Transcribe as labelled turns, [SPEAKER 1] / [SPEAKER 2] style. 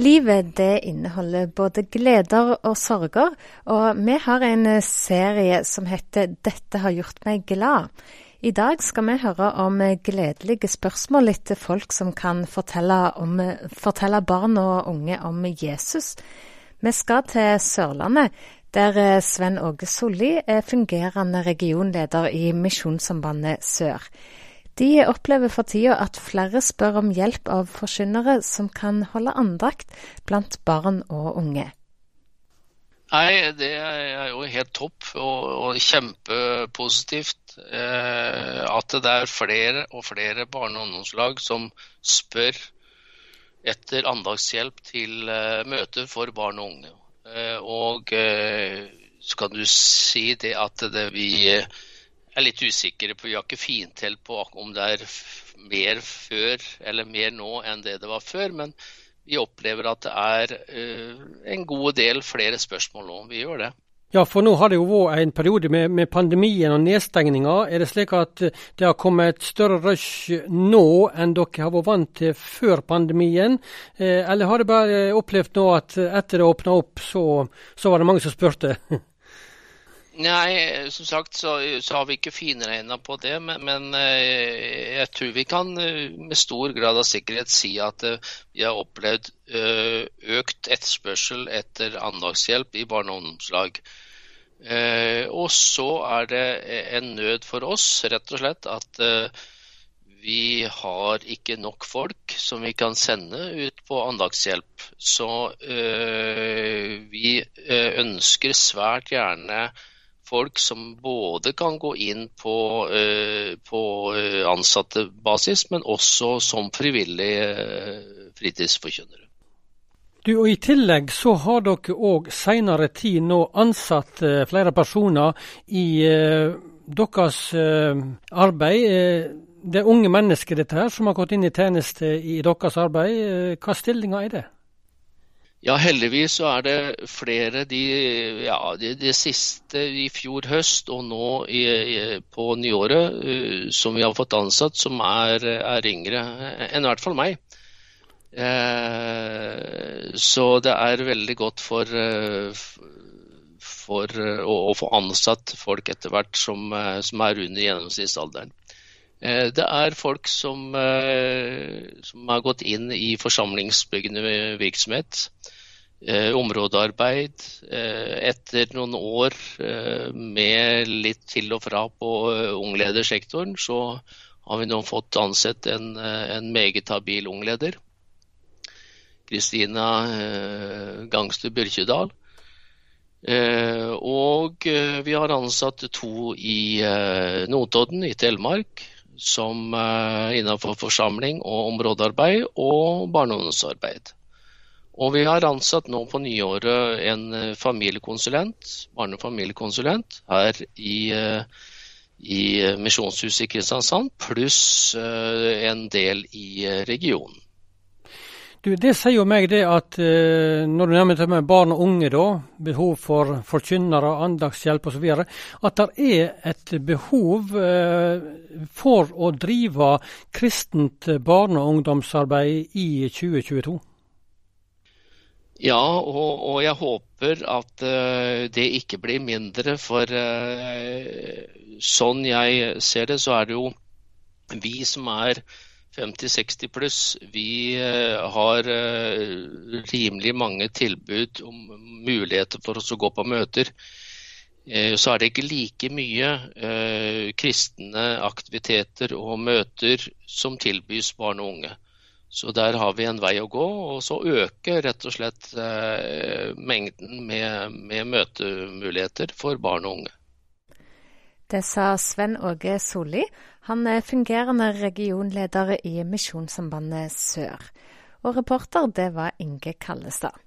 [SPEAKER 1] Livet det inneholder både gleder og sorger, og vi har en serie som heter 'Dette har gjort meg glad'. I dag skal vi høre om gledelige spørsmål etter folk som kan fortelle, om, fortelle barn og unge om Jesus. Vi skal til Sørlandet, der Sven Åge Solli er fungerende regionleder i Misjonssambandet Sør. De opplever for tida at flere spør om hjelp av forkynnere som kan holde andakt blant barn og unge.
[SPEAKER 2] Nei, det er jo helt topp og, og kjempepositivt eh, at det er flere og flere barne- og ungdomslag som spør etter andagshjelp til eh, møter for barn og unge. Eh, og eh, så kan du si det at det vi er litt usikre på. Vi har ikke fintelt på om det er mer før eller mer nå enn det det var før. Men vi opplever at det er uh, en god del flere spørsmål nå. Vi gjør det.
[SPEAKER 3] Ja, for nå har det jo vært en periode med, med pandemien og nedstengninga. Er det slik at det har kommet et større rush nå enn dere har vært vant til før pandemien? Eh, eller har dere bare opplevd nå at etter det åpna opp, så, så var det mange som spurte?
[SPEAKER 2] Nei, som sagt så, så har vi ikke finregna på det, men, men, eh, jeg tror vi kan eh, med stor grad av sikkerhet si at eh, vi har opplevd økt etterspørsel etter anlagshjelp i barne- og ungdomslag. Og så er det en nød for oss, rett og slett, at vi har ikke nok folk som vi kan sende ut på andagshjelp. Så vi ønsker svært gjerne folk som både kan gå inn på, uh, på ansattebasis, men også som frivillige uh, fritidsforkynnere.
[SPEAKER 3] Du, og I tillegg så har dere òg senere tid nå ansatt flere personer i deres arbeid. Det er unge mennesker dette her, som har gått inn i tjeneste i deres arbeid. Hva stillinger er det?
[SPEAKER 2] Ja, heldigvis så er det flere de, ja, de, de siste i fjor høst og nå i, i, på nyåret uh, som vi har fått ansatt, som er, er yngre enn i hvert fall meg. Uh, så det er veldig godt for, uh, for å, å, få ansatt folk etter hvert som, som er under gjennomsnittsalderen. Eh, det er folk som, eh, som, har gått inn i forsamlingsbyggende virksomhet. Eh, områdearbeid. etter noen år med litt til og fra på ungledersektoren, så har vi nå fått ansett en, en meget habil ungleder. Kristina Gangstø Byrkjedal. Og vi har ansatt to i Notodden i Telemark som uh, innenfor forsamling og områdearbeid og barne- og ungdomsarbeid. Og vi har ansatt nå på nyåret en eh, familiekonsulent, barne- og familiekonsulent her i, uh, i Misjonshuset i Kristiansand, pluss en del i regionen.
[SPEAKER 3] Du, Det sier jo meg det at eh, når du nevner med barn og unge, da, behov for forkynnere, andagshjelp osv., at det er et behov eh, for å drive kristent barne- og ungdomsarbeid i 2022?
[SPEAKER 2] Ja, og, og jeg håper at uh, det ikke blir mindre. For uh, sånn jeg ser det, så er det jo vi som er 50-60 pluss, vi eh, har eh, rimelig mange tilbud om muligheter for oss å gå på møter. Eh, så er det ikke like mye kristne aktiviteter og møter som tilbys barn og unge. Så der har vi en vei å gå. Og så øker rett og slett mengden med, med møtemuligheter for barn og unge.
[SPEAKER 1] Det sa Sven Åge Solli. Han er fungerende regionleder i Misjonssambandet Sør. Og reporter, det var Inge Kallestad.